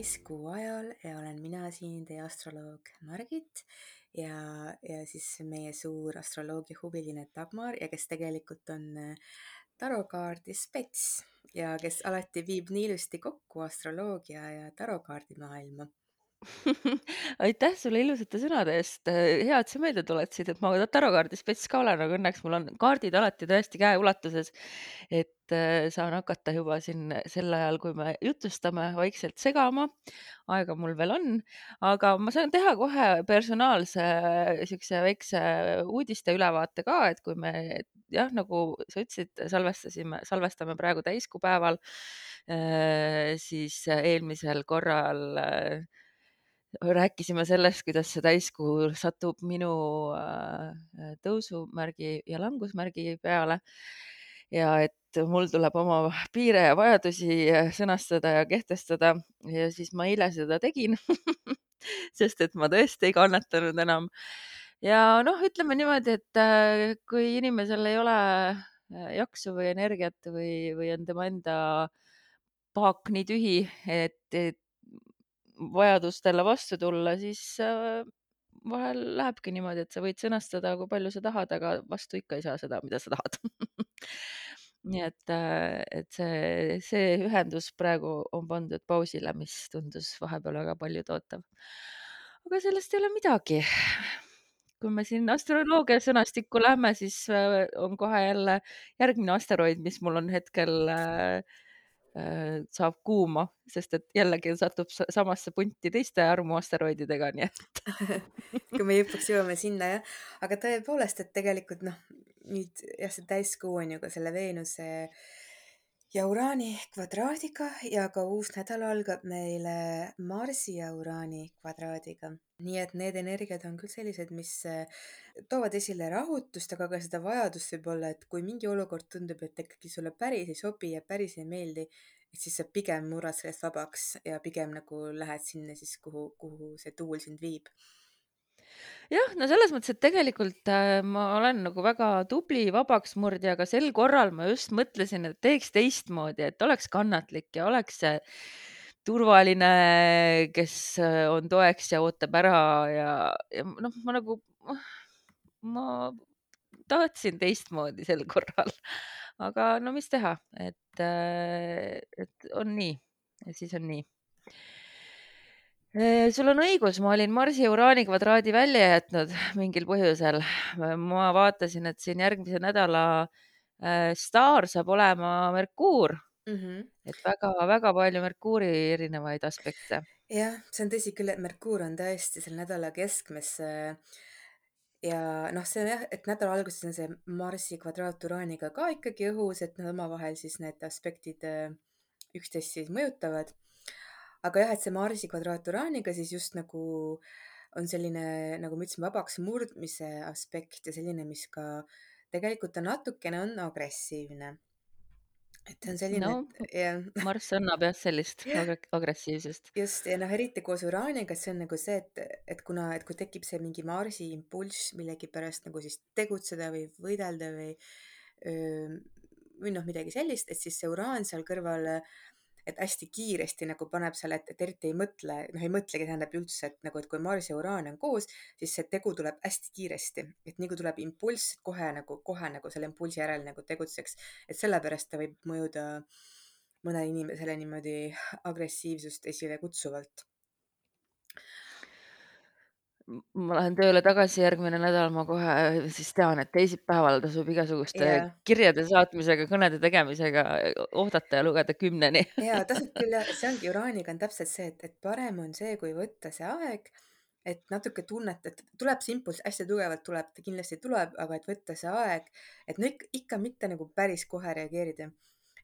täiskuu ajal ja olen mina siin, teie astroloog Margit ja, ja siis meie suur astroloogiahuviline Dagmar ja kes tegelikult on äh, tarokaardi spets ja kes alati viib nii ilusti kokku astroloogia ja tarokaardi maailma aitäh sulle ilusate sõnade eest. hea, et sa meelde tuletasid, et ma tarokaardi spets ka olen, aga õnneks mul on kaardid alati tõesti käeulatuses. et äh, saan hakata juba siin sel ajal, kui me jutustame, vaikselt segama. aega mul veel on, aga ma saan teha kohe personaalse siukse väikse uudiste ülevaate ka, et kui me jah, nagu sa ütlesid, salvestasime, salvestame praegu täiskuupäeval, äh, siis eelmisel korral äh, rääkisime sellest, kuidas see täiskuu satub minu äh, tõusumärgi ja langusmärgi peale. ja et mul tuleb oma piire ja vajadusi äh, sõnastada ja kehtestada ja siis ma eile seda tegin sest et ma tõesti ei kannatanud enam. ja noh, ütleme niimoodi, et äh, kui inimesel ei ole jaksu või energiat või, või on tema enda paak nii tühi, et, et vajadustele vastu tulla, siis äh, vahel lähebki niimoodi, et sa võid sõnastada, kui palju sa tahad, aga vastu ikka ei saa seda, mida sa tahad nii et, äh, et see, see ühendus praegu on pandud pausile, mis tundus vahepeal väga paljutootav. aga sellest ei ole midagi. kui me siin astroloogia sõnastikku lähme, siis äh, on kohe jälle järgmine asteroid, mis mul on hetkel äh, saab kuuma, sest et jällegi satub samasse punti teiste armuasteroididega, nii et kui me lõpuks jõuame sinna jah, aga tõepoolest, et tegelikult noh, nüüd jah, see täiskuu on ju ka selle Veenuse ja Uraani kvadraadiga ja ka uus nädal algab meil Marsi ja Uraani kvadraadiga. nii et need energiad on küll sellised, mis toovad esile rahutust, aga ka seda vajadust võib-olla, et kui mingi olukord tundub, et ikkagi sulle päris ei sobi ja päris ei meeldi, et siis sa pigem murrad sellest vabaks ja pigem nagu lähed sinna siis, kuhu, kuhu see tuul sind viib jah, no selles mõttes, et tegelikult äh, ma olen nagu väga tubli vabaksmurdja, aga sel korral ma just mõtlesin, et teeks teistmoodi, et oleks kannatlik ja oleks see turvaline, kes äh, on toeks ja ootab ära ja, ja noh, ma nagu ma tahtsin teistmoodi sel korral, aga no mis teha, et, äh, et on nii siis on nii. Äh, sul on õigus, ma olin Marsi Uraani kvadraadi välja jätnud mingil põhjusel. ma vaatasin, et siin järgmise nädala äh, staar saab olema Merkuur mm. -hmm. et väga-väga palju Merkuuri erinevaid aspekte. jah, see on tõsi küll, et Merkuur on tõesti selle nädala keskmes äh, ja noh, see on jah, et nädala alguses on see Marsi kvadraat Uraaniga ka ikkagi õhus, et nad omavahel siis need aspektid üksteist siis mõjutavad. Aga jah, et see Marsi kvadraat Uraaniga siis just nagu on selline, nagu ma ütlesin, vabaks murdmise aspekt ja selline, mis ka tegelikult ta natukene on agressiivne et see on selline no,, et jah. Marss annab jah sellist agressiivsust. just ja noh, eriti koos uraaniga, see on nagu see, et, et kuna, et kui tekib see mingi Marsi impulss millegipärast nagu siis tegutseda või võidelda või või noh, midagi sellist, et siis see uraan seal kõrval et hästi kiiresti nagu paneb seal, et, et eriti ei mõtle, noh, ei mõtlegi, tähendab üldse, et nagu, et kui Mars ja Uraan on koos, siis see tegu tuleb hästi kiiresti, et nii kui tuleb impulss, kohe nagu, kohe nagu selle impulsi järel nagu tegutseks, et sellepärast ta võib mõjuda mõnele inimesele niimoodi agressiivsust esile kutsuvalt ma lähen tööle tagasi järgmine nädal, ma kohe siis tean, et teisipäeval tasub igasuguste yeah. kirjade saatmisega, kõnede tegemisega oodata ja lugeda kümneni ja tasub küll ja see ongi uraaniga on täpselt see, et, et parem on see, kui võtta see aeg, et natuke tunnet, et tuleb see impulss hästi tugevalt tuleb, ta kindlasti tuleb, aga et võtta see aeg, et no ikka, ikka mitte nagu päris kohe reageerida.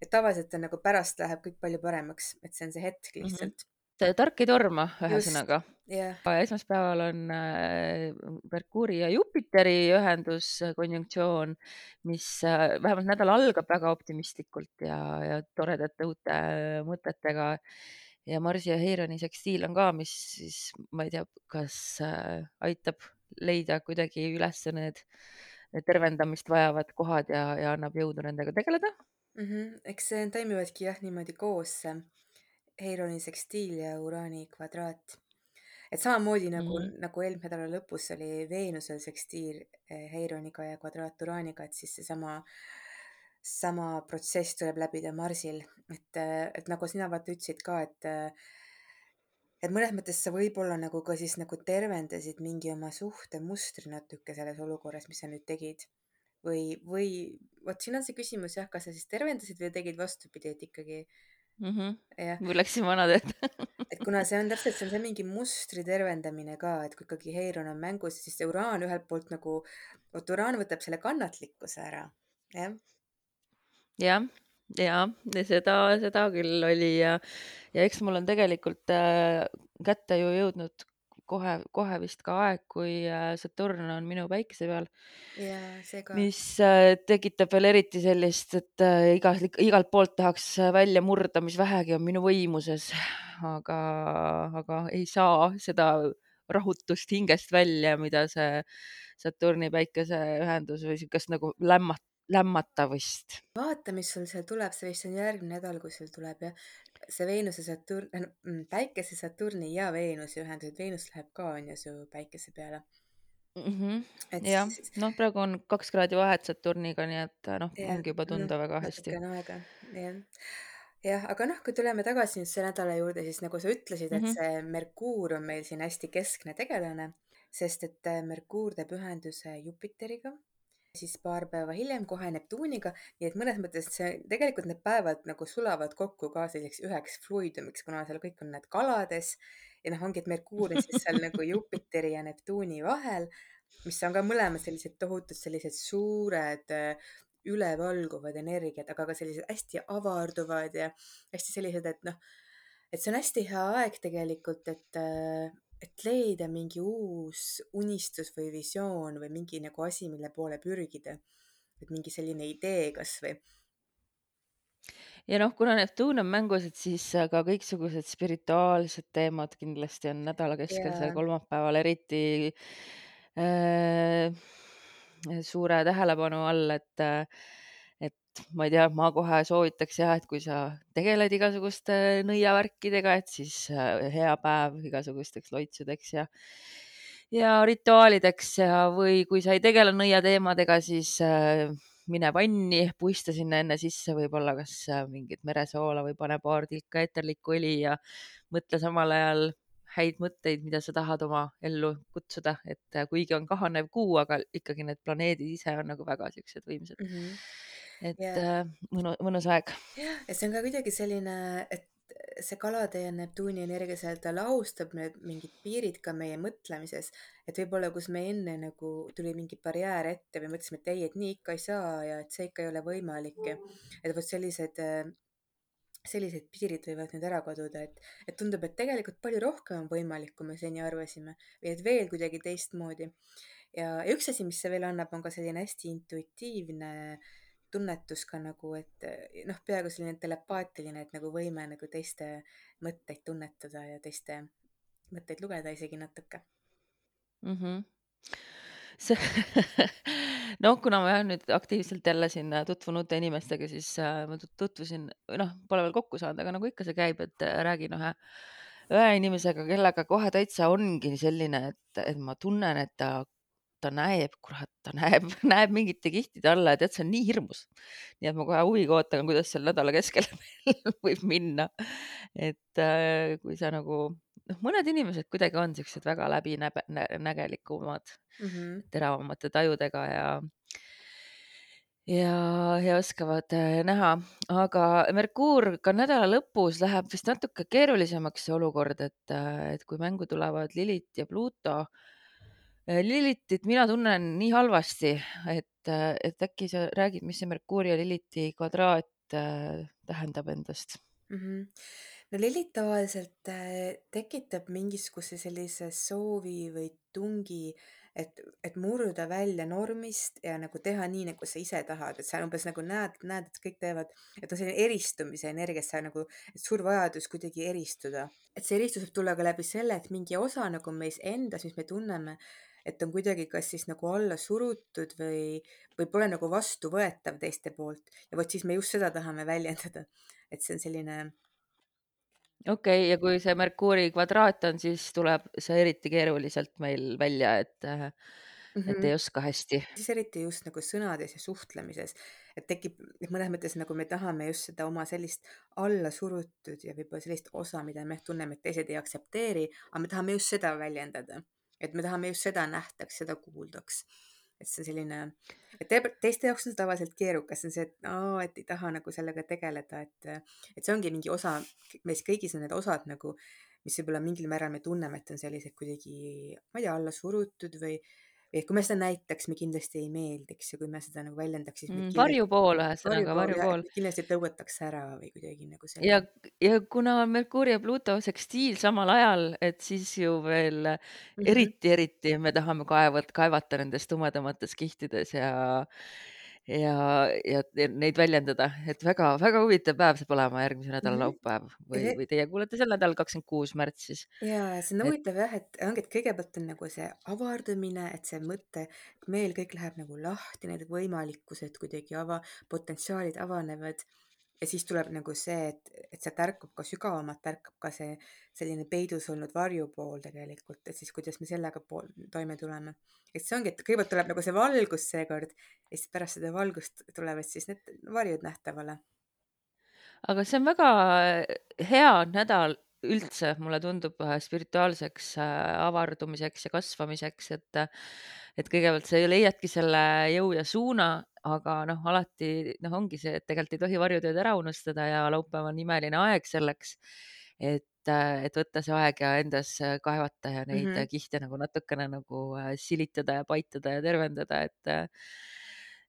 et tavaliselt on nagu pärast läheb kõik palju paremaks, et see on see hetk mhm. lihtsalt mm. -hmm tark ei torma, ühesõnaga. Yeah.. esmaspäeval on äh, Merkuuri ja Jupiteri ühendus, äh, mis äh, vähemalt nädal algab väga optimistlikult ja, ja toredate uute mõtetega. ja Marsi ja Heironi sekstiil on ka, mis siis, ma ei tea, kas aitab leida kuidagi üles need tervendamist vajavad kohad ja, ja annab jõudu nendega tegeleda. Mhm, eks see toimivadki jah niimoodi koos see Heironi sekstiil ja Uraani kvadraat. et samamoodi nagu Mhm. nagu eelmise nädala lõpus oli Veenusel sekstiil eh, Heironiga ja kvadraat Uraaniga, et siis seesama sama protsess tuleb läbida Marsil, et, et nagu sina vaata ütlesid ka, et et mõnes mõttes sa võib-olla nagu ka siis nagu tervendasid mingi oma suhtemustri natuke selles olukorras, mis sa nüüd tegid. või, või vot siin on see küsimus jah, kas sa siis tervendasid või tegid vastupidi, et ikkagi Mhm. jah, või läksin vana teed et kuna see on täpselt, see on see mingi mustri tervendamine ka, et kui ikkagi Heiron on mängus, siis Uraan ühelt poolt nagu, vot Uraan võtab selle kannatlikkuse ära, jah. jah, ja seda, seda küll oli ja, ja eks mul on tegelikult äh, kätte ju jõudnud kohe, kohe vist ka aeg, kui äh, Saturn on minu päikese peal, ja mis äh, tekitab veel eriti sellist, et äh, igas, igalt poolt tahaks välja murda, mis vähegi on minu võimuses, aga, aga ei saa seda rahutust hingest välja, mida see Saturni päikese ühendus või siukest nagu lämmat-, lämmatavust vaata, mis sul seal tuleb, see vist on järgmine nädal, kui sul tuleb jah, see Veenuse Saturn, äh, mm, päikese Saturni ja Veenuse ühendus, et Veenus läheb ka on ju su päikese peale. mm. -hmm. et jah siis, noh, praegu on kaks kraadi vahet Saturniga, nii et noh, ongi juba tunda noh, väga hästi. natuke on aega, jah. jah, aga noh, kui tuleme tagasi nüüd selle nädala juurde, siis nagu sa ütlesid, et Mhm. see Merkuur on meil siin hästi keskne tegelane, sest et äh, Merkuur teeb ühenduse Jupiteriga, siis paar päeva hiljem kohe Neptuuniga, nii et mõnes mõttes see, tegelikult need päevad nagu sulavad kokku ka selliseks üheks fluidumiks, kuna seal kõik on need kalades ja noh, ongi, et Merkuur on siis seal nagu Jupiteri ja Neptuuni vahel, mis on ka mõlemad sellised tohutud sellised suured äh, ülevalguvad energiad, aga ka sellised hästi avarduvad ja hästi sellised, et noh, et see on hästi hea aeg tegelikult, et, äh, et leida mingi uus unistus või visioon või mingi nagu asi, mille poole pürgida. et mingi selline idee kasvõi. ja noh, kuna Neptuun on mängus, et siis ka kõiksugused spirituaalsed teemad kindlasti on nädala keskel Jaa. seal kolmapäeval eriti äh, suure tähelepanu all, et äh, et ma ei tea, ma kohe soovitaks jah, et kui sa tegeled igasuguste nõiavärkidega, et siis äh, hea päev igasugusteks loitsudeks ja ja rituaalideks ja, või kui sa ei tegele nõiateemadega, siis äh, mine vanni, puista sinna enne sisse võib-olla kas äh, mingit meresoola või pane paar tilka eeterlikku õli ja mõtle samal ajal häid mõtteid, mida sa tahad oma ellu kutsuda, et kuigi on kahanev kuu, aga ikkagi need planeedid ise on nagu väga siuksed võimsad mm. -hmm. Et Ja. äh, mõnu, mõnus aeg. jah, ja see on ka kuidagi selline, et see kalade ja Neptuuni energia seal, ta lahustab need mingid piirid ka meie mõtlemises. et võib-olla, kus me enne nagu tuli mingi barjäär ette või mõtlesime, et ei, et nii ikka ei saa ja et see ikka ei ole võimalik ja et vot sellised, sellised piirid võivad nüüd ära kaduda, et, et tundub, et tegelikult palju rohkem on võimalik, kui me seni arvasime või et veel kuidagi teistmoodi. ja, üks asi, mis see veel annab, on ka selline hästi intuitiivne tunnetus ka nagu, et noh, peaaegu selline telepaatiline, et nagu võime nagu teiste mõtteid tunnetada ja teiste mõtteid lugeda isegi natuke mm. -hmm. see noh, kuna ma olen nüüd aktiivselt jälle siin tutvunud uute inimestega, siis äh, ma tutvusin, noh, pole veel kokku saanud, aga nagu ikka see käib, et äh, räägin ühe, ühe inimesega, kellega kohe täitsa ongi selline, et, et ma tunnen, et ta ta näeb, kurat, ta näeb, näeb mingite kihtide alla ja tead, see on nii hirmus. nii et ma kohe huviga ootan, kuidas seal nädala keskel võib minna. et äh, kui sa nagu, noh, mõned inimesed kuidagi on siuksed väga läbinägelikumad mm, -hmm. teravamate tajudega ja ja, ja oskavad äh, näha, aga Merkuur ka nädala lõpus läheb vist natuke keerulisemaks see olukord, et, äh, et kui mängu tulevad Lilith ja Pluto Lilitit mina tunnen nii halvasti, et, et äkki sa räägid, mis see Merkuuri ja Liliti kvadraat äh, tähendab endast mm? -hmm. no Lilith tavaliselt äh, tekitab mingisuguse sellise soovi või tungi, et, et murda välja normist ja nagu teha nii, nagu sa ise tahad, et sa umbes nagu näed, näed, et kõik teevad, et on selline eristumise energia, sa nagu, et suur vajadus kuidagi eristuda. et see eristus võib tulla ka läbi selle, et mingi osa nagu meis endas, mis me tunneme, et on kuidagi kas siis nagu alla surutud või, või pole nagu vastuvõetav teiste poolt ja vot siis me just seda tahame väljendada, et see on selline okei okay,, ja kui see Merkuuri kvadraat on, siis tuleb see eriti keeruliselt meil välja, et, mm et -hmm. ei oska hästi. siis eriti just nagu sõnades ja suhtlemises, et tekib, et mõnes mõttes nagu me tahame just seda oma sellist allasurutud ja võib-olla sellist osa, mida me tunneme, et teised ei aktsepteeri, aga me tahame just seda väljendada, et me tahame just seda nähtaks, seda kuuldaks. Et see on selline, et teiste jaoks on see tavaliselt keerukas, see on see, et aa, et ei taha nagu sellega tegeleda, et, et see ongi mingi osa, meis kõigis on need osad nagu, mis võib-olla mingil määral me tunneme, et on sellised kuidagi, ma ei tea, alla surutud või et kui me seda näitaks, me kindlasti ei meeldiks ja kui me seda nagu väljendaks, siis mm,. varjupool ühesõnaga, varjupool. kindlasti tõugataks ära või kuidagi nagu selline. ja, ja kuna on Merkuuri ja Pluto sekstiil samal ajal, et siis ju veel mm -hmm. eriti, eriti me tahame kaevat, kaevata nendes tumedamates kihtides ja ja, ja neid väljendada, et väga-väga huvitav päev saab olema järgmise nädala mm -hmm. laupäev või või teie kuulete sel nädalal, kakskümmend kuus märts siis. ja see on et... huvitav jah, et ongi, et kõigepealt on nagu see avardumine, et see mõte, meil kõik läheb nagu lahti, need võimalikkused kuidagi ava, potentsiaalid avanevad ja siis tuleb nagu see, et, et sealt ärkab ka sügavamalt, ärkab ka see selline peidus olnud varjupool tegelikult, et siis kuidas me sellega pool, toime tuleme. et see ongi, et kõigepealt tuleb nagu see valgus seekord ja siis pärast seda valgust tulevad siis need varjud nähtavale. aga see on väga hea nädal üldse, mulle tundub äh, spirituaalseks äh, avardumiseks ja kasvamiseks, et et kõigepealt sa leiadki selle jõu ja suuna, aga noh, alati noh, ongi see, et tegelikult ei tohi varjutööd ära unustada ja laupäev on imeline aeg selleks, et, et võtta see aeg ja endas kaevata ja neid mm -hmm. kihte nagu natukene nagu äh, silitada ja paitada ja tervendada, et,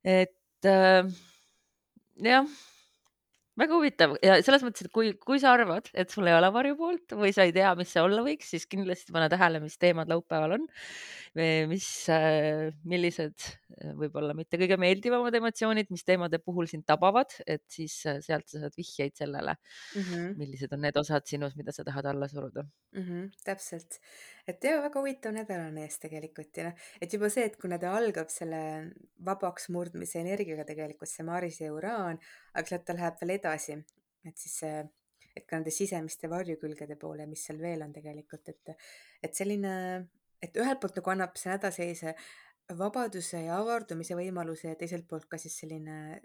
et jah väga huvitav ja selles mõttes, et kui, kui sa arvad, et sul ei ole varjupoolt või sa ei tea, mis see olla võiks, siis kindlasti pane tähele, mis teemad laupäeval on. mis, äh, millised äh, võib-olla mitte kõige meeldivamad emotsioonid, mis teemade puhul sind tabavad, et siis äh, sealt sa saad vihjeid sellele mm, -hmm. millised on need osad sinus, mida sa tahad alla suruda mm. -hmm, täpselt, et ja väga huvitav nädal on ees tegelikult ja noh, et juba see, et kuna ta algab selle vabaks murdmise energiaga tegelikult see Maris ja Uraan, aga sealt ta läheb veel edasi, et siis et ka nende sisemiste varjukülgede poole, mis seal veel on tegelikult, et, et selline, et ühelt poolt nagu annab see nädal sellise vabaduse ja avardumise võimaluse ja teiselt poolt ka siis selline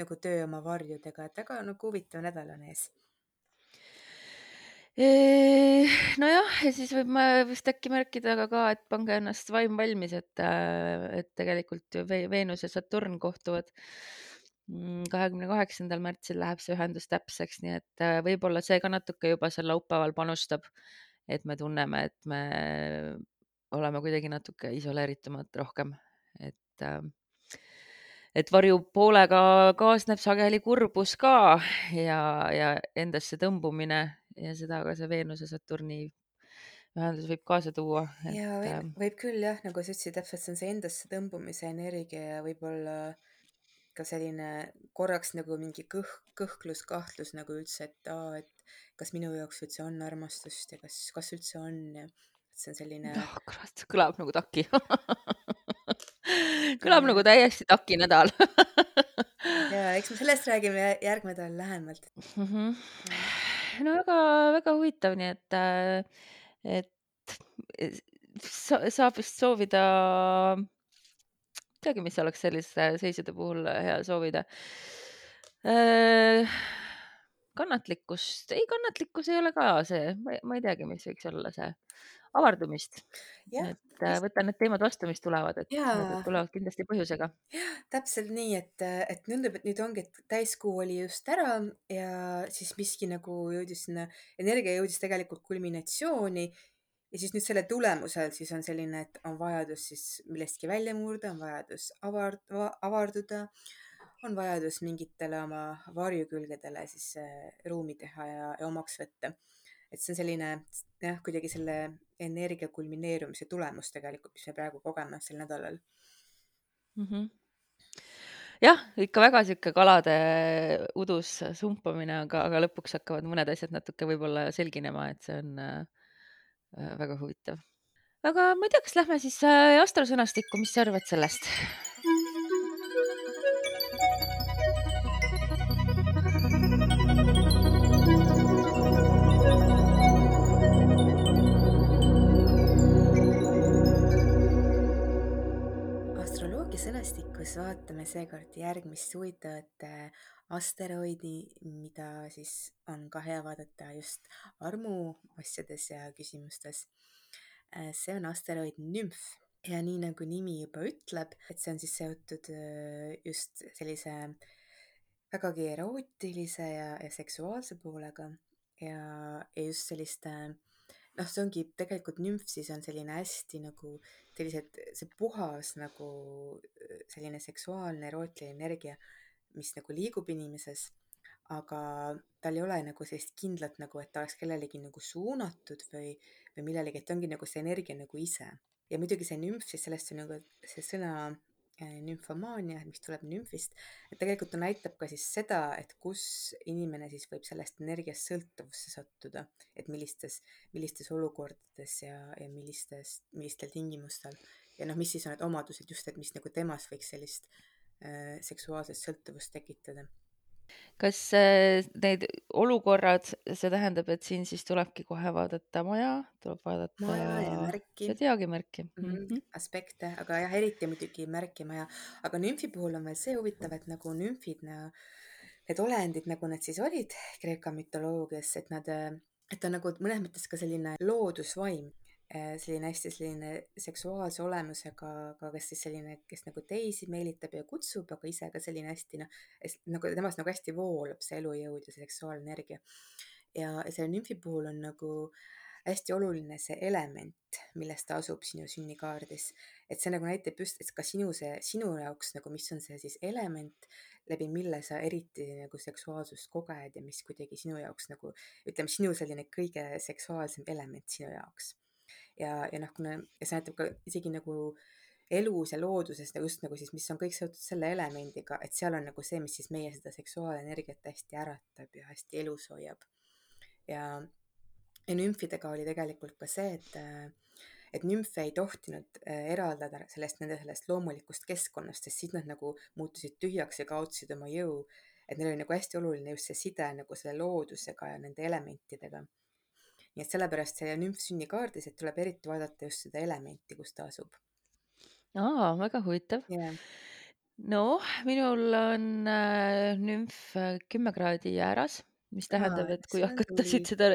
nagu töö oma varjudega, et väga nagu huvitav nädal on ees nojah, ja siis võib ma vist äkki märkida ka, ka, et pange ennast vaim valmis, et, äh, et tegelikult ju Veenus ja Saturn kohtuvad. Mm, kahekümne kaheksandal märtsil läheb see ühendus täpseks, nii et äh, võib-olla see ka natuke juba seal laupäeval panustab, et me tunneme, et me oleme kuidagi natuke isoleeritumad rohkem, et äh, et varjupoolega kaasneb sageli kurbus ka ja, ja endasse tõmbumine ja seda ka see Veenuse Saturni ühendus võib kaasa tuua. ja võib, ähm, võib küll jah, nagu sa ütlesid, täpselt see on see endasse tõmbumise energia ja võib-olla ka selline korraks nagu mingi kõh-, kõhklus, kahtlus nagu üldse, et aa, et kas minu jaoks üldse on armastust ja kas, kas üldse on ja see on selline. oh kurat, kõlab nagu taki kõlab nagu täiesti taki nädal ja eks me sellest räägime järgmine nädal lähemalt mm. -hmm. no väga-väga huvitav, nii et, äh, et sa, saab vist soovida, teagi, mis oleks selliste seisude puhul hea soovida. Äh, kannatlikkust, ei, kannatlikkus ei ole ka see, ma ei teagi, mis võiks olla see avardumist. et äh, võta need teemad vastu, mis tulevad, et tulevad kindlasti põhjusega. täpselt nii, et, et tundub, et nüüd ongi, et täiskuu oli just ära ja siis miski nagu jõudis sinna, energia jõudis tegelikult kulminatsiooni ja siis nüüd selle tulemusel siis on selline, et on vajadus siis millestki välja murda, on vajadus avard-, avarduda, on vajadus mingitele oma varjukülgedele siis äh, ruumi teha ja, ja omaks võtta et see on selline jah, kuidagi selle energia kulmineerumise tulemus tegelikult, mis me praegu kogeme sel nädalal mm. -hmm jah, ikka väga sihuke kalade udus sumpamine, aga, aga lõpuks hakkavad mõned asjad natuke võib-olla selginema, et see on äh, väga huvitav. aga ma ei tea, kas lähme siis äh, astrosõnastikku, mis sa arvad sellest? Vaatame seekord järgmist huvitavat äh, asteroidi, mida siis on ka hea vaadata just armuasjades ja küsimustes. Äh, see on asteroid Nümf ja nii nagu nimi juba ütleb, et see on siis seotud äh, just sellise vägagi erootilise ja, ja seksuaalse poolega ja, ja just selliste noh, see ongi tegelikult nümf siis on selline hästi nagu sellised, see puhas nagu äh, selline seksuaalne erootiline energia, mis nagu liigub inimeses, aga tal ei ole nagu sellist kindlat nagu, et ta oleks kellelegi nagu suunatud või, või millelegi, et ta ongi nagu see energia nagu ise. ja muidugi see nümf, siis sellest nagu see sõna nümfomaania, mis tuleb nümfist, et tegelikult ta näitab ka siis seda, et kus inimene siis võib sellest energiast sõltuvusse sattuda, et millistes, millistes olukordades ja, ja millistes, millistel tingimustel. ja noh, mis siis on need omadused just, et mis nagu temas võiks sellist äh, seksuaalset sõltuvust tekitada. Kas äh, need olukorrad, see tähendab, et siin siis tulebki kohe vaadata maja, tuleb vaadata maja ja märki zodiaagimärki mm -hmm. mm? -hmm. aspekte, aga jah, eriti muidugi märkimaja, aga nümfi puhul on veel see huvitav, et nagu nümfid, need olendid, nagu nad siis olid Kreeka mütoloogias, et nad, et ta on nagu mõnes mõttes ka selline loodusvaim, selline hästi selline seksuaalse olemusega, aga kes siis selline, kes nagu teisi meelitab ja kutsub, aga ise ka selline hästi noh, nagu temas nagu hästi voolab see elujõud ja see seksuaalne energia. ja, selle nümfi puhul on nagu hästi oluline see element, milles ta asub sinu sünnikaardis. et see nagu näitab just, et ka sinu see, sinu jaoks nagu, mis on see siis element, läbi mille sa eriti nagu seksuaalsust koged ja mis kuidagi sinu jaoks nagu ütleme, sinu selline kõige seksuaalsem element sinu jaoks. Ja, ja noh, kuna ja see näitab ka isegi nagu elus ja looduses nagu just nagu siis, mis on kõik seotud selle elemendiga, et seal on nagu see, mis siis meie seda seksuaalenergiat hästi äratab ja hästi elus hoiab. ja, ja nümfidega oli tegelikult ka see, et et nümfe ei tohtinud eraldada sellest, nende sellest loomulikust keskkonnast, sest siis nad nagu muutusid tühjaks ja kaotasid oma jõu. et neil oli nagu hästi oluline just see side nagu selle loodusega ja nende elementidega. Nii et sellepärast see nümf sünnikaardis, et tuleb eriti vaadata just seda elementi, kus ta asub. aa, väga huvitav yeah. noh, minul on äh, nümf kümme kraadi jääras, mis tähendab, et kui hakata siit seda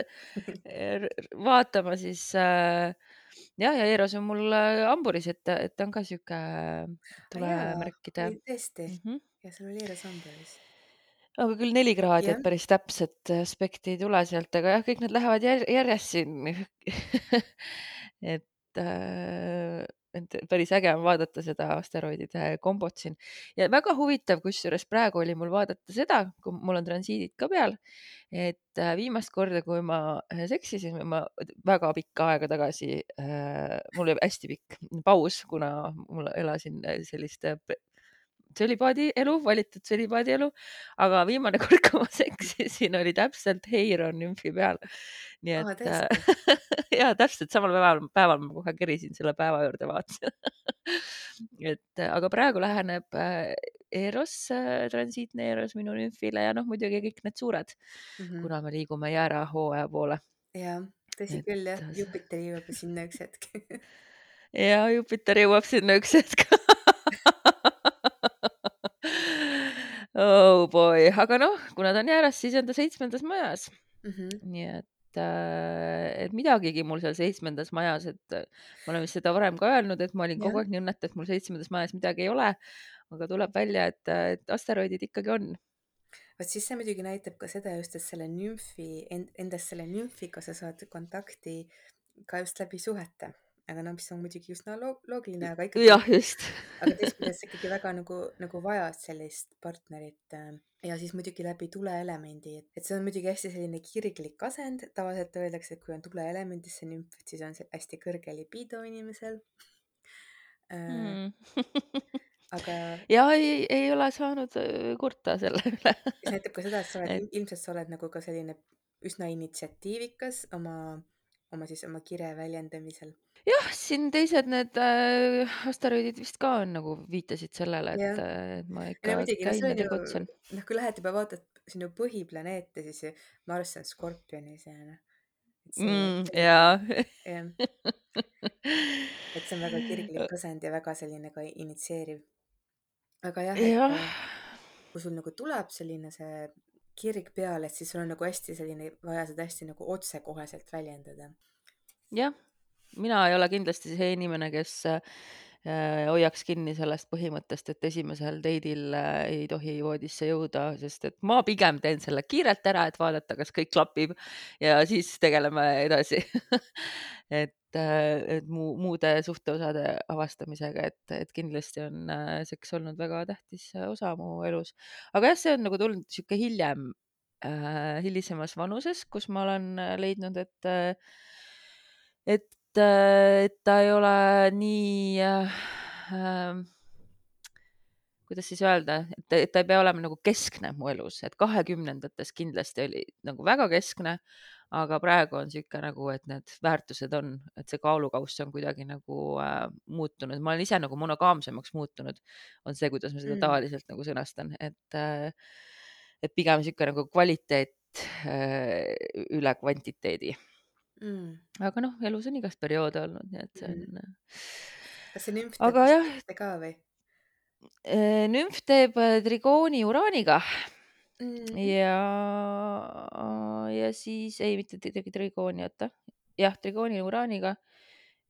vaatama, siis äh, jah, ja Eeros on mul hamburis, et, et ta on ka sihuke tulemärkide. tõesti mm, -hmm. ja sul oli Eeros hamburis aga küll neli kraadi, et päris täpset aspekti ei tule sealt, aga jah, kõik need lähevad jär järjest siin et äh, et päris äge on vaadata seda asteroidide kombot siin. Ja väga huvitav, kusjuures praegu oli mul vaadata seda, kui mul on transiidid ka peal, et viimast korda, kui ma seksisin, ma väga pikka aega tagasi äh,, mul oli hästi pikk paus, kuna mul elasin sellist tsölibaadi elu, valitud tsölibaadi elu, aga viimane kord, kui ma seksisin, oli täpselt Heiron nümfi peal. nii et oh, ja täpselt samal päeval, päeval ma kohe kerisin selle päeva juurde, vaatasin et aga praegu läheneb Eros, transiitne Eros minu nümfile ja noh, muidugi kõik need suured mm, -hmm. kuna me liigume jäärahooaja poole. jah, tõsi et... küll jah, Jupiter jõuab sinna üks hetk ja Jupiter jõuab sinna üks hetk oh boy, aga noh, kuna ta on jääras, siis on ta seitsmendas majas mm. -hmm. nii et, äh, et midagigi mul seal seitsmendas majas, et äh, ma olen vist seda varem ka öelnud, et ma olin kogu aeg nii õnnetu, et mul seitsmendas majas midagi ei ole. aga tuleb välja, et, et asteroidid ikkagi on vot siis see muidugi näitab ka seda just, et selle nümfi, endast selle nümfiga sa saad kontakti ka just läbi suhete aga no mis on muidugi üsna loogiline, aga ikkagi. jah, just aga teist küljest ikkagi väga nagu, nagu vajad sellist partnerit äh, ja siis muidugi läbi tuleelemendi, et, see on muidugi hästi selline kirglik asend, tavaliselt öeldakse, et kui on tuleelemendis see nümf, et siis on see hästi kõrge libido inimesel mm. aga. ja ei, ei ole saanud äh, kurta selle üle see näitab ka seda, et sa oled et..., ilmselt sa oled nagu ka selline üsna initsiatiivikas oma oma siis oma kire väljendamisel. Jah, siin teised need äh, asteroidid vist ka on nagu viitasid sellele, et, äh, et ma ja no ikka muidugi, no see käin ja tegutsen. noh, kui lähed juba vaatad sinu põhiplaneete, siis Marss on Skorpionis ja noh, mm,. jaa et see on väga kirglik asend ja väga selline ka initsieeriv. aga jah, jah, äh, kui sul nagu tuleb selline see kirg peale, et siis sul on nagu hästi selline vaja seda hästi nagu otsekoheselt väljendada. jah, mina ei ole kindlasti see inimene, kes äh, hoiaks kinni sellest põhimõttest, et esimesel date'il äh, ei tohi voodisse jõuda, sest et ma pigem teen selle kiirelt ära, et vaadata, kas kõik klapib ja siis tegeleme edasi et, äh, et muu, muude suhteosade avastamisega, et, et kindlasti on seks olnud väga tähtis osa mu elus. aga jah, see on nagu tulnud sihuke hiljem äh,, hilisemas vanuses, kus ma olen leidnud, et äh, et, et ta ei ole nii äh, äh, kuidas siis öelda, et, et ta ei pea olema nagu keskne mu elus, et kahekümnendates kindlasti oli nagu väga keskne, aga praegu on sihuke nagu, et need väärtused on, et see kaalukauss on kuidagi nagu äh, muutunud, ma olen ise nagu monogaamsemaks muutunud, on see, kuidas ma seda mm. tavaliselt nagu sõnastan, et äh,, et pigem sihuke nagu kvaliteet äh, üle kvantiteedi mm.. aga noh, elus on igast perioode olnud, nii et see on mm.. kas see nümf aga jah, ka või? nümf teeb äh, trigooni uraaniga mm.. ja, ja siis ei, mitte tegi trigooni, oota, jah, trigooni uraaniga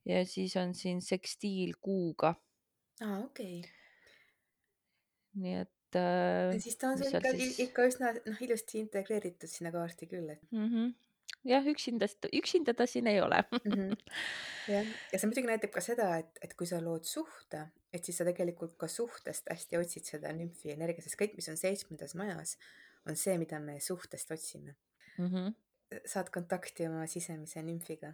ja siis on siin sekstiil kuuga. aa, okei okay.. nii et äh,. siis ta on sul ikka ikka üsna noh, ilusti integreeritud sinna kaarti küll, et mm. -hmm jah, üksinda, üksinda ta siin ei ole mm. -hmm. jah, ja see muidugi näitab ka seda, et, et kui sa lood suhte, et siis sa tegelikult ka suhtest hästi otsid seda nümfi energia, sest kõik, mis on seitsmendas majas, on see, mida me suhtest otsime mm. -hmm saad kontakti oma sisemise nümfiga.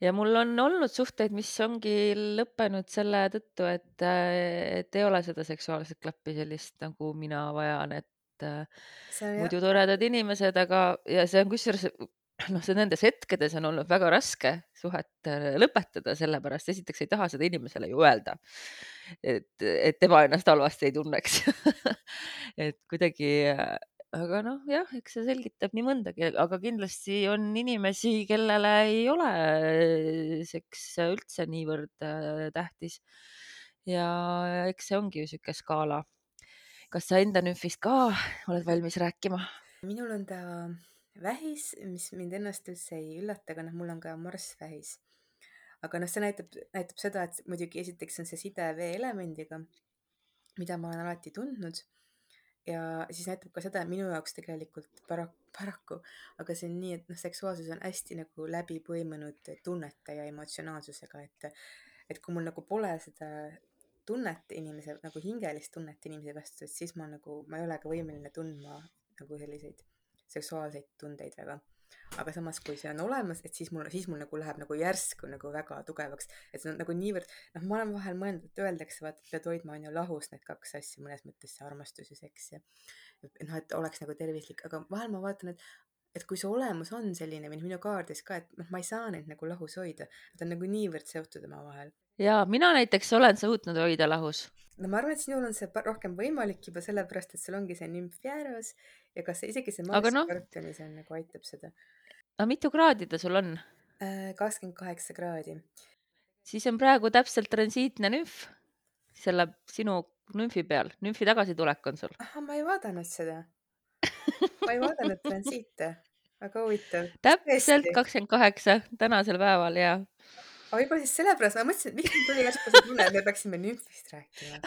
ja mul on olnud suhteid, mis ongi lõppenud selle tõttu, et, et ei ole seda seksuaalset klappi sellist, nagu mina vajan, et see muidu toredad inimesed, aga, ja see on kusjuures noh, see nendes hetkedes on olnud väga raske suhet äh, lõpetada, sellepärast esiteks ei taha seda inimesele ju öelda, et, et tema ennast halvasti ei tunneks et kuidagi, äh, aga noh, jah, eks see selgitab nii mõndagi, aga kindlasti on inimesi, kellele ei ole seks üldse niivõrd äh, tähtis. ja eks see ongi ju sihuke skaala. kas sa enda nümfist ka oled valmis rääkima? minul on ta vähis, mis mind ennast üldse ei üllata, aga noh, mul on ka Marss vähis. aga noh, see näitab, näitab seda, et muidugi esiteks on see side veeelemendiga, mida ma olen alati tundnud. ja siis näitab ka seda, minu jaoks tegelikult para-, paraku, aga see on nii, et noh, seksuaalsus on hästi nagu läbi põimunud tunnete ja emotsionaalsusega, et et kui mul nagu pole seda tunnet inimese, nagu hingelist tunnet inimese vastu, et siis ma nagu, ma ei ole ka võimeline tundma nagu selliseid seksuaalseid tundeid väga. aga samas, kui see on olemas, et siis mul, siis mul nagu läheb nagu järsku nagu väga tugevaks, et see on nagu niivõrd, noh, ma olen vahel mõelnud, et öeldakse, vaata, pead hoidma on ju lahus need kaks asja mõnes mõttes, see armastus ja seks ja noh, et oleks nagu tervislik, aga vahel ma vaatan, et et kui see olemus on selline või minu kaardis ka, et noh, ma ei saa neid nagu lahus hoida, nad on nagu niivõrd seotud omavahel. Ja mina näiteks olen suutnud hoida lahus no ma arvan, et sinul on see rohkem võimalik juba sellepärast, et sul ongi see nümf jääras ja kas isegi see Marss no, Skorpionis on nagu aitab seda. aga mitu kraadi ta sul on? Äh, kakskümmend kaheksa kraadi. siis on praegu täpselt transiitne nümf selle sinu nümfi peal, nümfi tagasitulek on sul. ahah, ma ei vaadanud seda. ma ei vaadanud transiite, väga huvitav. täpselt kakskümmend kaheksa tänasel päeval ja aga võib-olla siis sellepärast, ma mõtlesin, et miks mul tuli järsku see tunne, et me peaksime nümfist rääkima.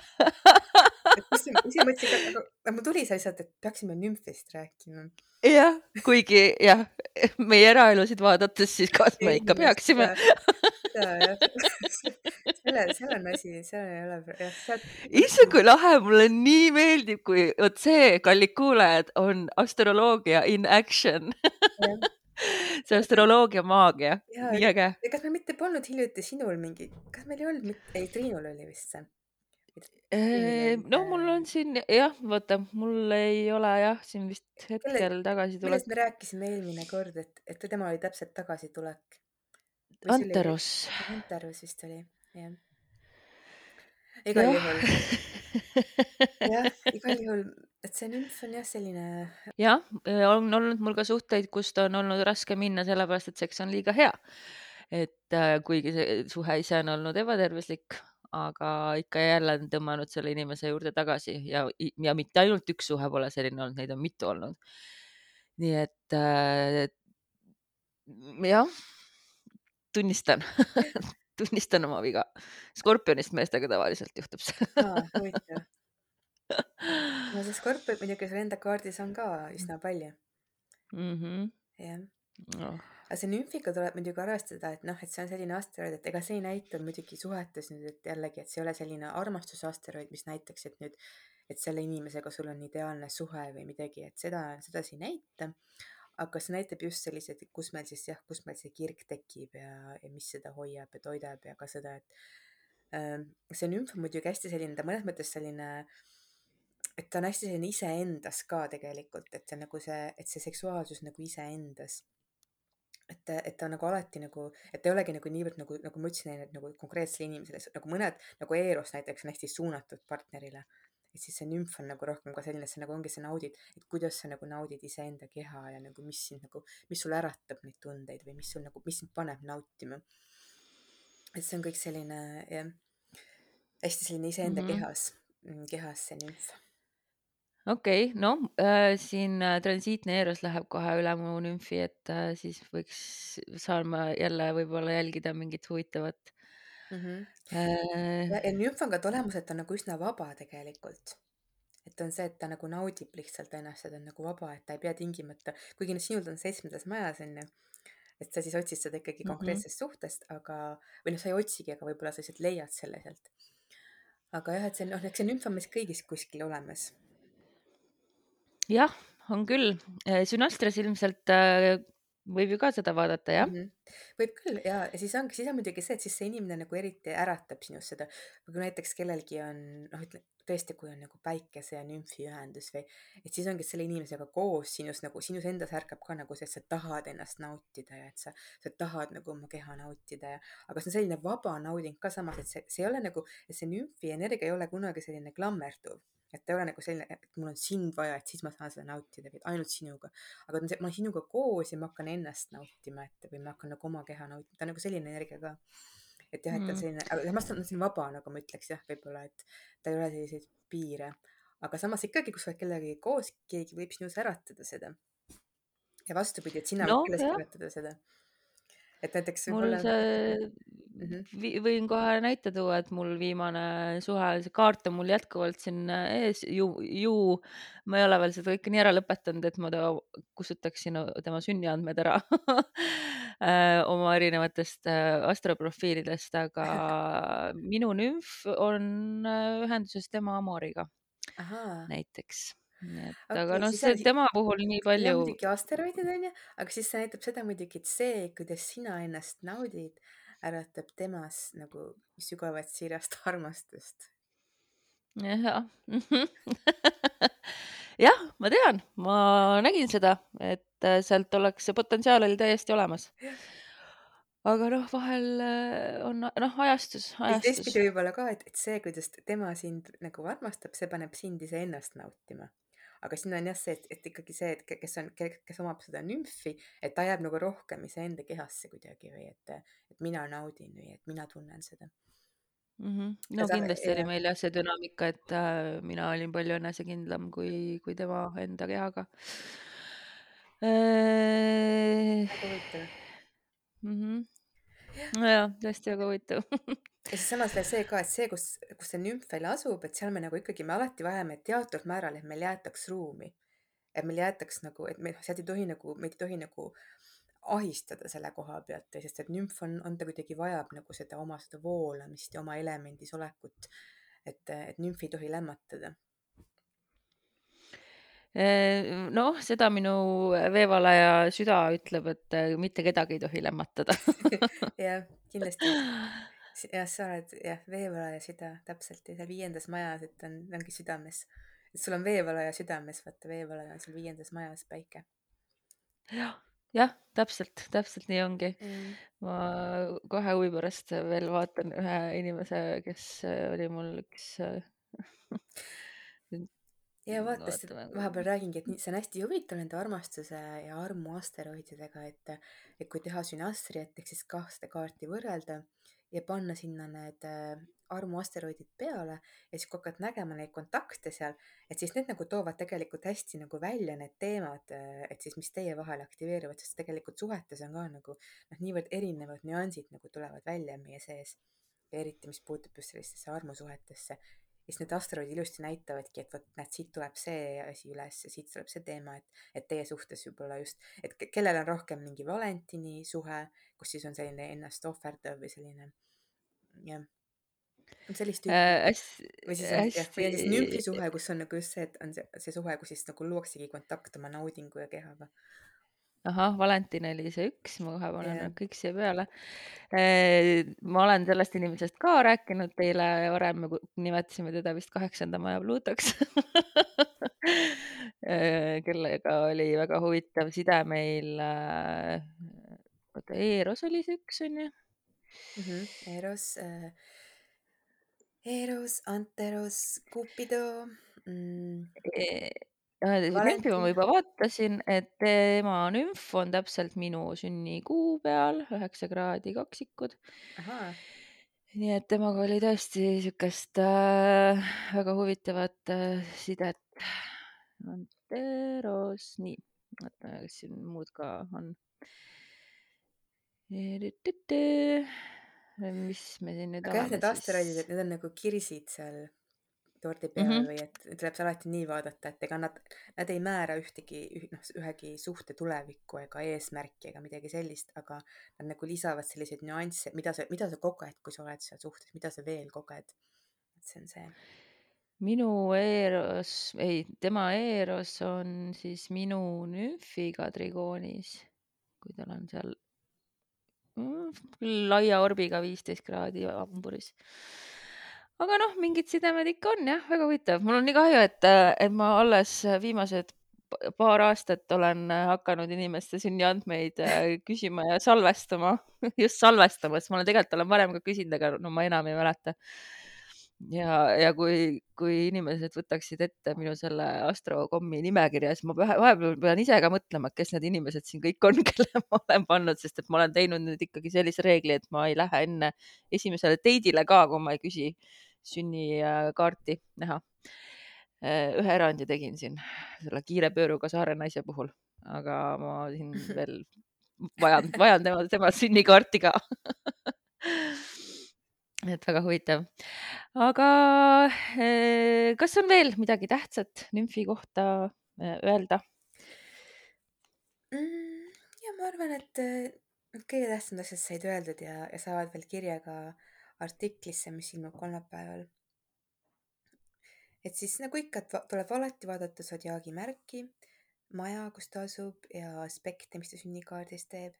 ise mõtlesin ka, aga mul tuli see lihtsalt, et peaksime nümfist rääkima. jah, kuigi jah, meie eraelusid vaadates, siis kas me ikka peaksime. jaa, jah. selle, seal on asi, seal ei ole, jah, sealt. issand, kui lahe, mulle nii meeldib, kui vot see, kallid kuulajad, on astroloogia in action see astroloogia maagia, nii äge. kas meil mitte polnud hiljuti sinul mingi, kas meil ei olnud, ei Triinul oli vist see? no mul on siin jah, vaata, mul ei ole jah, siin vist hetkel tagasitulek. millest me rääkisime eelmine kord, et, et tema oli täpselt tagasitulek? Anteros. Anterus vist oli, jah. Igal jah. juhul, jah, igal juhul, et see nümf on jah selline, jah, on olnud mul ka suhteid, kust on olnud raske minna, sellepärast et seks on liiga hea. et äh, kuigi see suhe ise on olnud ebatervislik, aga ikka ja jälle on tõmmanud selle inimese juurde tagasi ja, ja mitte ainult üks suhe pole selline olnud, neid on mitu olnud. nii et äh, jah, tunnistan tunnistan oma viga. Skorpionist meestega tavaliselt juhtub see huvitav. no see skorpion muidugi sul enda kaardis on ka üsna palju, mm. -hmm. jah. Oh. aga see nümfiga tuleb muidugi arvestada, et noh, et see on selline asteroid, et ega see ei näita muidugi suhetes nüüd, et jällegi, et see ei ole selline armastusasteroid, mis näitaks, et nüüd, et selle inimesega sul on ideaalne suhe või midagi, et seda, seda see ei näita. Aga see näitab just selliseid, kus meil siis jah, kus meil see kirg tekib ja, ja mis seda hoiab ja toidab ja ka seda, et äh, see nümf on muidugi hästi selline, ta mõnes mõttes selline et ta on hästi selline iseendas ka tegelikult, et see nagu see, et see seksuaalsus nagu iseendas et, et ta nagu alati nagu, et ta ei olegi nagu niivõrd nagu, nagu ma ütlesin, et nagu konkreetsele inimesele, nagu mõned nagu Eros näiteks on hästi suunatud partnerile. Et siis see nümf on nagu rohkem ka selline, et see nagu ongi, sa naudid, et kuidas sa nagu naudid iseenda keha ja nagu mis sind nagu, mis sul äratab neid tundeid või mis sul nagu, mis sind paneb nautima. et see on kõik selline jah, hästi selline iseenda mm -hmm. kehas, kehas see nümf okei okay,, no äh, siin äh, transiitne Eros läheb kohe üle mu nümfi, et äh, siis võiks, saan ma jälle võib-olla jälgida mingit huvitavat mm. -hmm. Äh, ja, ja nümf on ka see olemus, et ta on nagu üsna vaba tegelikult. et on see, et ta nagu naudib lihtsalt ennast ja ta on nagu vaba, et ta ei pea tingimata, kuigi noh, sinul ta on seitsmendas majas onju, et sa siis otsid seda ikkagi Mhm. konkreetsest suhtest, aga, või noh, sa ei otsigi, aga võib-olla sa lihtsalt leiad selle sealt. aga jah, et see noh, eks see nümf on meis kõigis kuskil olemas jah, on küll. Sünastras ilmselt äh, võib ju ka seda vaadata, jah mm? -hmm. võib küll ja, ja siis ongi, siis on muidugi see, et siis see inimene nagu eriti äratab sinus seda, kui näiteks kellelgi on noh, ütle tõesti, kui on nagu päikese ja nümfi ühendus või, et siis ongi selle inimesega koos sinus nagu sinus endas ärkab ka nagu see, et sa tahad ennast nautida ja et sa, sa tahad nagu oma keha nautida ja, aga see on selline vaba nauding ka samas, et see, see ei ole nagu, see nümfi energia ei ole kunagi selline klammerduv et ta ei ole nagu selline, et mul on sind vaja, et siis ma saan seda nautida või ainult sinuga. aga ma olen sinuga koos ja ma hakkan ennast nautima, et või ma hakkan nagu oma keha nautima, ta on nagu selline energia ka. et jah, et ta on Mm. selline, aga samas ta on selline vaba, nagu ma ütleks jah, võib-olla, et ta ei ole selliseid piire. aga samas ikkagi, kui sa oled kellegagi koos, keegi võib sinus äratada seda. ja vastupidi, et sina võid noh, kellestki äratada seda. Et näiteks mul võib-olla see, Mhm. vi- võin kohe näite tuua, et mul viimane suhe, see kaart on mul jätkuvalt siin ees, ju, ju ma ei ole veel seda kõike nii ära lõpetanud, et ma ta kustutaksin tema sünniandmed ära äh, oma erinevatest äh, astroprofiilidest, aga minu nümf on äh, ühenduses tema Amoriga ahaa, näiteks. Nii et okei aga noh, siis see on, tema puhul nii jah, palju muidugi asteroidid onju, aga siis see näitab seda muidugi, et see, kuidas sina ennast naudid, äratab temas nagu sügavat siirast armastust. jah jah, ma tean, ma nägin seda, et äh, sealt oleks, see potentsiaal oli täiesti olemas. aga noh, vahel äh, on noh, ajastus, ja ajastus. teistpidi võib-olla ka, et, et see, kuidas tema sind nagu armastab, see paneb sind iseennast nautima. Aga siin on jah see, et, et ikkagi see, et ke- kes on, kes omab seda nümfi, et ta jääb nagu rohkem iseenda kehasse kuidagi või et, et mina naudin või et mina tunnen seda. mm. -hmm. ja no sa, kindlasti oli ja, meil jah see dünaamika, et äh, mina olin palju enesekindlam kui, kui tema enda kehaga äh,. väga huvitav. Mm -hmm. nojah, tõesti väga huvitav ja siis samas veel see ka, et see, kus, kus see nümf veel asub, et seal me nagu ikkagi, me alati vajame teatud määral, et meil jäetaks ruumi. et meil jäetaks nagu, et me, sealt ei tohi nagu, meid ei tohi nagu ahistada selle koha pealt, sest et nümf on, on ta kuidagi vajab nagu seda oma seda voolamist ja oma elemendis olekut. et, et nümf ei tohi lämmatada. noh, seda minu veevalaja süda ütleb, et äh, mitte kedagi ei tohi lämmatada jah, kindlasti. jah, sa oled jah, veevalaja süda, täpselt ja seal viiendas majas, et on, ongi südames. et sul on veevalaja südames, vaata veevalaja on sul viiendas majas päike. jah, jah, täpselt, täpselt nii ongi. jah. ma kohe huvi pärast veel vaatan ühe inimese, kes oli mul üks ja vaata, sest et vahepeal räägingi, et see on hästi huvitav nende armastuse ja armu asteroididega, et, et kui teha sünastriat ehk siis kahte kaarti võrrelda ja panna sinna need äh, armuasteroidid peale ja siis kui hakkad nägema neid kontakte seal, et siis need nagu toovad tegelikult hästi nagu välja need teemad, äh, et siis mis teie vahel aktiveeruvad, sest tegelikult suhetes on ka nagu noh, niivõrd erinevad nüansid nagu tulevad välja meie sees. eriti, mis puutub just sellistesse armusuhetesse siis need asteroidid ilusti näitavadki, et vot näed, siit tuleb see asi üles ja siit tuleb see teema, et, et teie suhtes võib-olla just, et kellel on rohkem mingi Valentini suhe, kus siis on selline ennast ohverdav või selline jah, sellist tüüpi äh, hästi, või siis on jah, või on siis nümfi hästi suhe, kus on nagu just see, et on see, see suhe, kus siis nagu luuaksegi kontakt oma naudingu ja kehaga. Ahah, Valentin oli see üks, ma kohe panen nad kõik siia peale. ma olen sellest inimesest ka rääkinud teile varem, me nimetasime teda vist kaheksanda maja Pluutoks kellega oli väga huvitav side meil. äh, oota, Eeros oli see üks, onju. mm. -hmm. Eros äh,, Eros, Anteros, Cupido mm,, nümfi ma Valentin. juba vaatasin, et tema nümf on täpselt minu sünnikuu peal, üheksa kraadi kaksikud. ahaa, nii et temaga oli tõesti siukest äh, väga huvitavat äh, sidet. Anteros, nii, oota, kas siin muud ka on? mis me siin nüüd aga jah, need asteroidid, siis? et need on nagu kirsid seal tordi peal mm. -hmm. või et tuleb see alati nii vaadata, et ega nad, nad ei määra ühtegi, noh, ühegi suhte tulevikku ega eesmärki ega midagi sellist, aga nad nagu lisavad selliseid nüansse, mida sa, mida sa koged, kui sa oled seal suhtes, mida sa veel koged. et see on see. minu Eeros, ei, tema Eeros on siis minu nümfiga trigoonis, kui tal on seal mm, laia orbiga viisteist kraadi hamburis aga noh, mingid sidemed ikka on jah, väga huvitav. mul on nii kahju, et, et ma alles viimased pa- paar aastat olen hakanud inimeste sünniandmeid äh, küsima ja salvestama, just salvestama, sest ma olen tegelikult olen varem ka küsinud, aga no ma enam ei mäleta. ja, ja kui, kui inimesed võtaksid ette minu selle astrokommi nimekirja, siis ma vahe- vahepeal pean ise ka mõtlema, kes need inimesed siin kõik on, kelle ma olen pannud, sest et ma olen teinud nüüd ikkagi sellise reegli, et ma ei lähe enne esimesele date'ile ka, kui ma ei küsi sünnikaarti näha. ühe erandi tegin siin selle kiire pööruga saare naise puhul, aga ma siin veel vajan, vajan tema, tema sünnikaarti ka et väga huvitav. aga eh, kas on veel midagi tähtsat nümfi kohta öelda? mm,? ja ma arvan, et kõige tähtsamad asjad said öeldud ja, ja saavad veel kirja ka artiklisse, mis ilmub kolmapäeval. et siis nagu ikka, et tuleb alati vaadata sodjaagi märki, maja, kus ta asub ja aspekte, mis ta sünnikaardis teeb.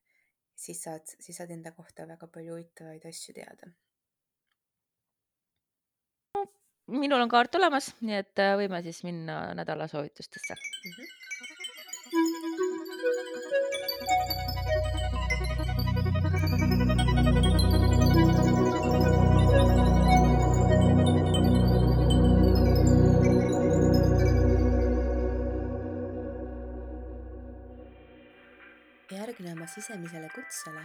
siis saad, siis saad enda kohta väga palju huvitavaid asju teada. minul on kaart olemas, nii et äh, võime siis minna nädala soovitustesse mm. -hmm. Järgne oma sisemisele kutsele,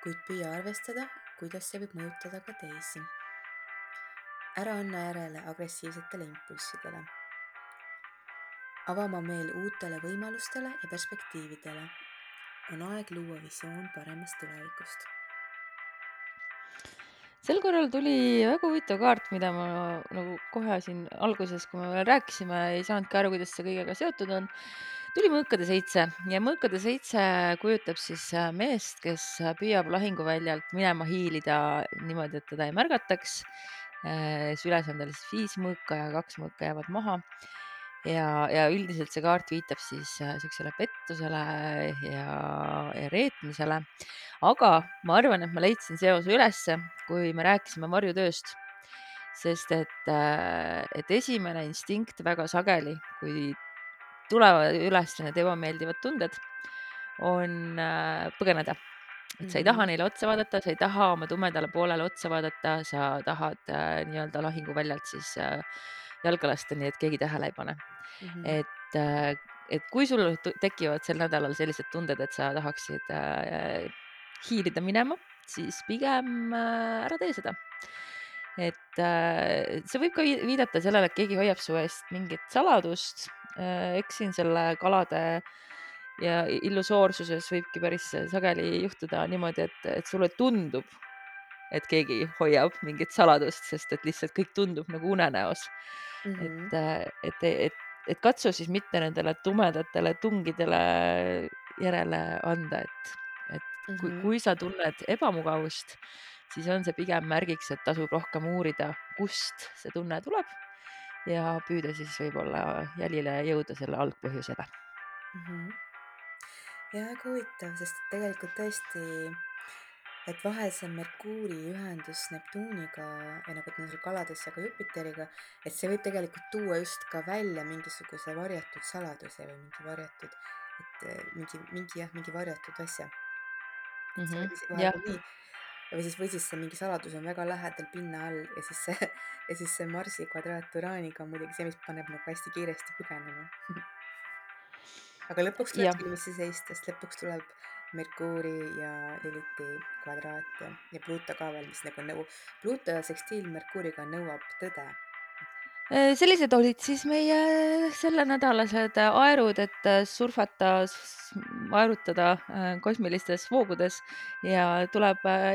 kuid püüa arvestada, kuidas see võib mõjutada ka teisi. ära anna järele agressiivsetele impulssidele. ava oma meel uutele võimalustele ja perspektiividele. on aeg luua visioon paremast tulevikust. sel korral tuli väga huvitav kaart, mida ma nagu kohe siin alguses, kui me veel rääkisime, ei saanudki aru, kuidas see kõigega seotud on. Tuli mõõkade seitse ja mõõkade seitse kujutab siis äh, meest, kes püüab lahinguväljalt minema hiilida niimoodi, et teda ei märgataks. süles on tal siis viis mõõka ja kaks mõõka jäävad maha ja, ja üldiselt see kaart viitab siis äh, siuksele pettusele ja, ja reetmisele. aga ma arvan, et ma leidsin seose ülesse, kui me rääkisime varjutööst, sest et, äh, et esimene instinkt väga sageli, kui tulevad üles need ebameeldivad tunded, on äh, põgeneda. et sa ei taha neile otsa vaadata, sa ei taha oma tumedale poolele otsa vaadata, sa tahad äh, nii-öelda lahinguväljalt siis äh, jalga lasta, nii et keegi tähele ei pane. Mhm. et äh, et kui sul tekivad sel nädalal sellised tunded, et sa tahaksid äh, hiilida minema, siis pigem äh, ära tee seda. Et äh, see võib ka vi- viidata sellele, et keegi hoiab su eest mingit saladust. eks siin selle kalade ja illusoorsuses võibki päris sageli juhtuda niimoodi, et, et sulle tundub, et keegi hoiab mingit saladust, sest et lihtsalt kõik tundub nagu unenäos Mhm. et, et, et, et katsu siis mitte nendele tumedatele tungidele järele anda, et, et kui, Mhm. kui sa tunned ebamugavust, siis on see pigem märgiks, et tasub rohkem uurida, kust see tunne tuleb ja püüda siis võib-olla jälile jõuda selle algpõhjusele. Mhm. ja väga huvitav, sest tegelikult tõesti, et vahel see Merkuuri ühendus Neptuuniga ja nagu nendel kalades ja ka Jupiteriga, et see võib tegelikult tuua just ka välja mingisuguse varjatud saladuse või mingi varjatud, et eh, mingi, mingi jah, mingi varjatud asja. et see võib isi- vahel nii, või siis, või siis see mingi saladus on väga lähedal pinna all ja siis see, ja siis see Marsi kvadraat Uraaniga on muidugi see, mis paneb nagu hästi kiiresti põgenema aga lõpuks tuleb silmitsi seista, sest lõpuks tuleb Merkuuri ja Liliti kvadraat ja, ja Pluto ka veel, mis nagu nõu-, Pluto sekstiil Merkuuriga nõuab tõde. Äh, sellised olid siis meie sellenädalased aerud, et äh, surfata, aerutada äh, kosmilistes voogudes ja tuleb äh,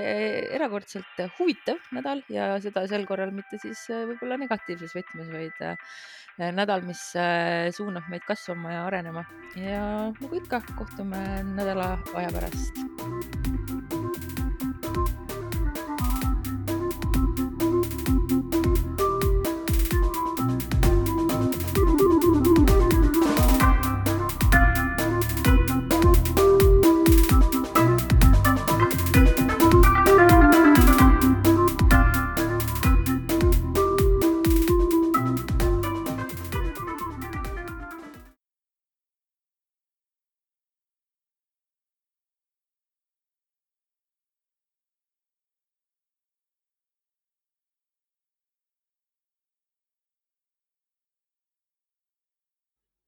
erakordselt huvitav nädal ja seda sel korral mitte siis võib-olla negatiivses võtmes, vaid nädal, mis suunab meid kasvama ja arenema ja nagu ikka, kohtume nädala aja pärast.